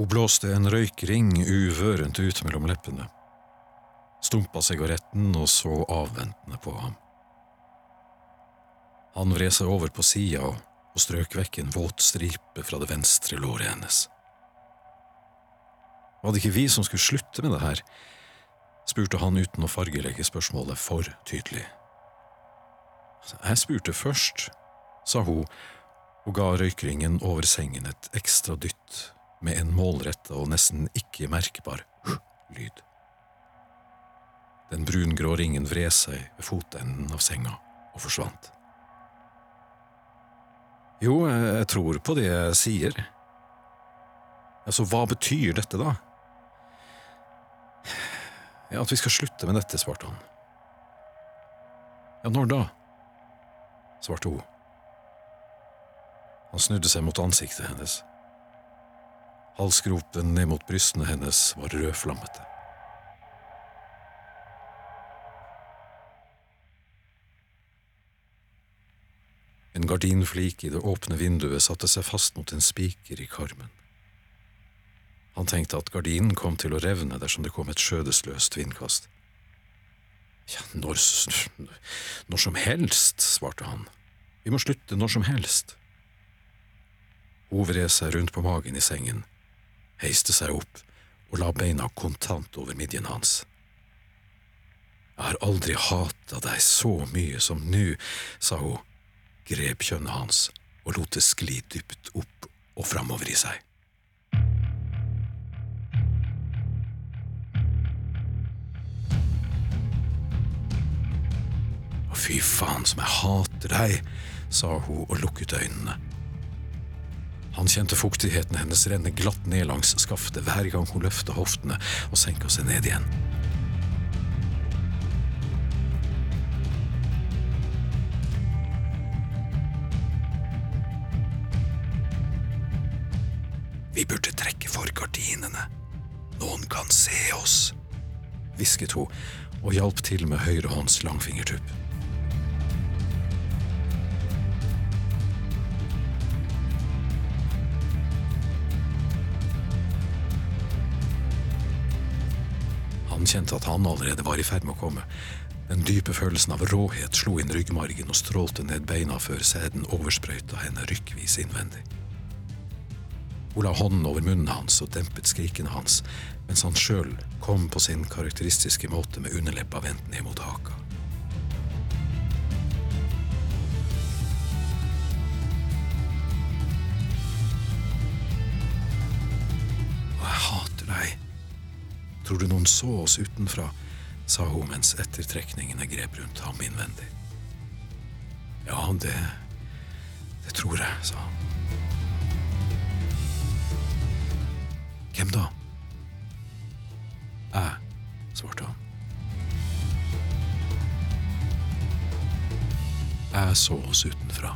Hun blåste en røykring uvørent ut mellom leppene, stumpa sigaretten og så avventende på ham. Han vred seg over på sida og strøk vekk en våt stripe fra det venstre låret hennes. Var det ikke vi som skulle slutte med det her? spurte han uten å fargelegge spørsmålet for tydelig. Jeg spurte først, sa hun og ga røykringen over sengen et ekstra dytt med en målretta og nesten ikke merkbar lyd. Den brungrå ringen vred seg ved fotenden av senga og forsvant. Jo, jeg tror på det jeg sier. Altså, hva betyr dette, da? Ja, At vi skal slutte med dette, svarte han. Ja, når da? svarte hun. Han snudde seg mot ansiktet hennes. Halsgropen ned mot brystene hennes var rødflammete. En gardinflik i det åpne vinduet satte seg fast mot en spiker i karmen. Han tenkte at gardinen kom til å revne dersom det kom et skjødesløst vindkast. Ja, når, når som helst, svarte han. Vi må slutte når som helst. Hun vred seg rundt på magen i sengen, heiste seg opp og la beina kontant over midjen hans. Jeg har aldri hata deg så mye som nå, sa hun, grep kjønnet hans og lot det skli dypt opp og framover i seg. Fy faen som jeg hater deg, sa hun og lukket øynene. Han kjente fuktigheten hennes renne glatt ned langs skaftet hver gang hun løfta hoftene og senka seg ned igjen. Vi burde trekke for gardinene. Noen kan se oss, hvisket hun og hjalp til med høyrehånds langfingertupp. Han kjente at han allerede var i ferd med å komme. Den dype følelsen av råhet slo inn ryggmargen og strålte ned beina før sæden oversprøyta henne rykkvis innvendig. Hun la hånden over munnen hans og dempet skrikene hans, mens han sjøl kom på sin karakteristiske måte med underleppa vendt Tror du noen så oss utenfra? sa hun mens ettertrekningene grep rundt ham innvendig. Ja, det det tror jeg, sa han. Hvem da? Jeg, svarte han. Jeg så oss utenfra.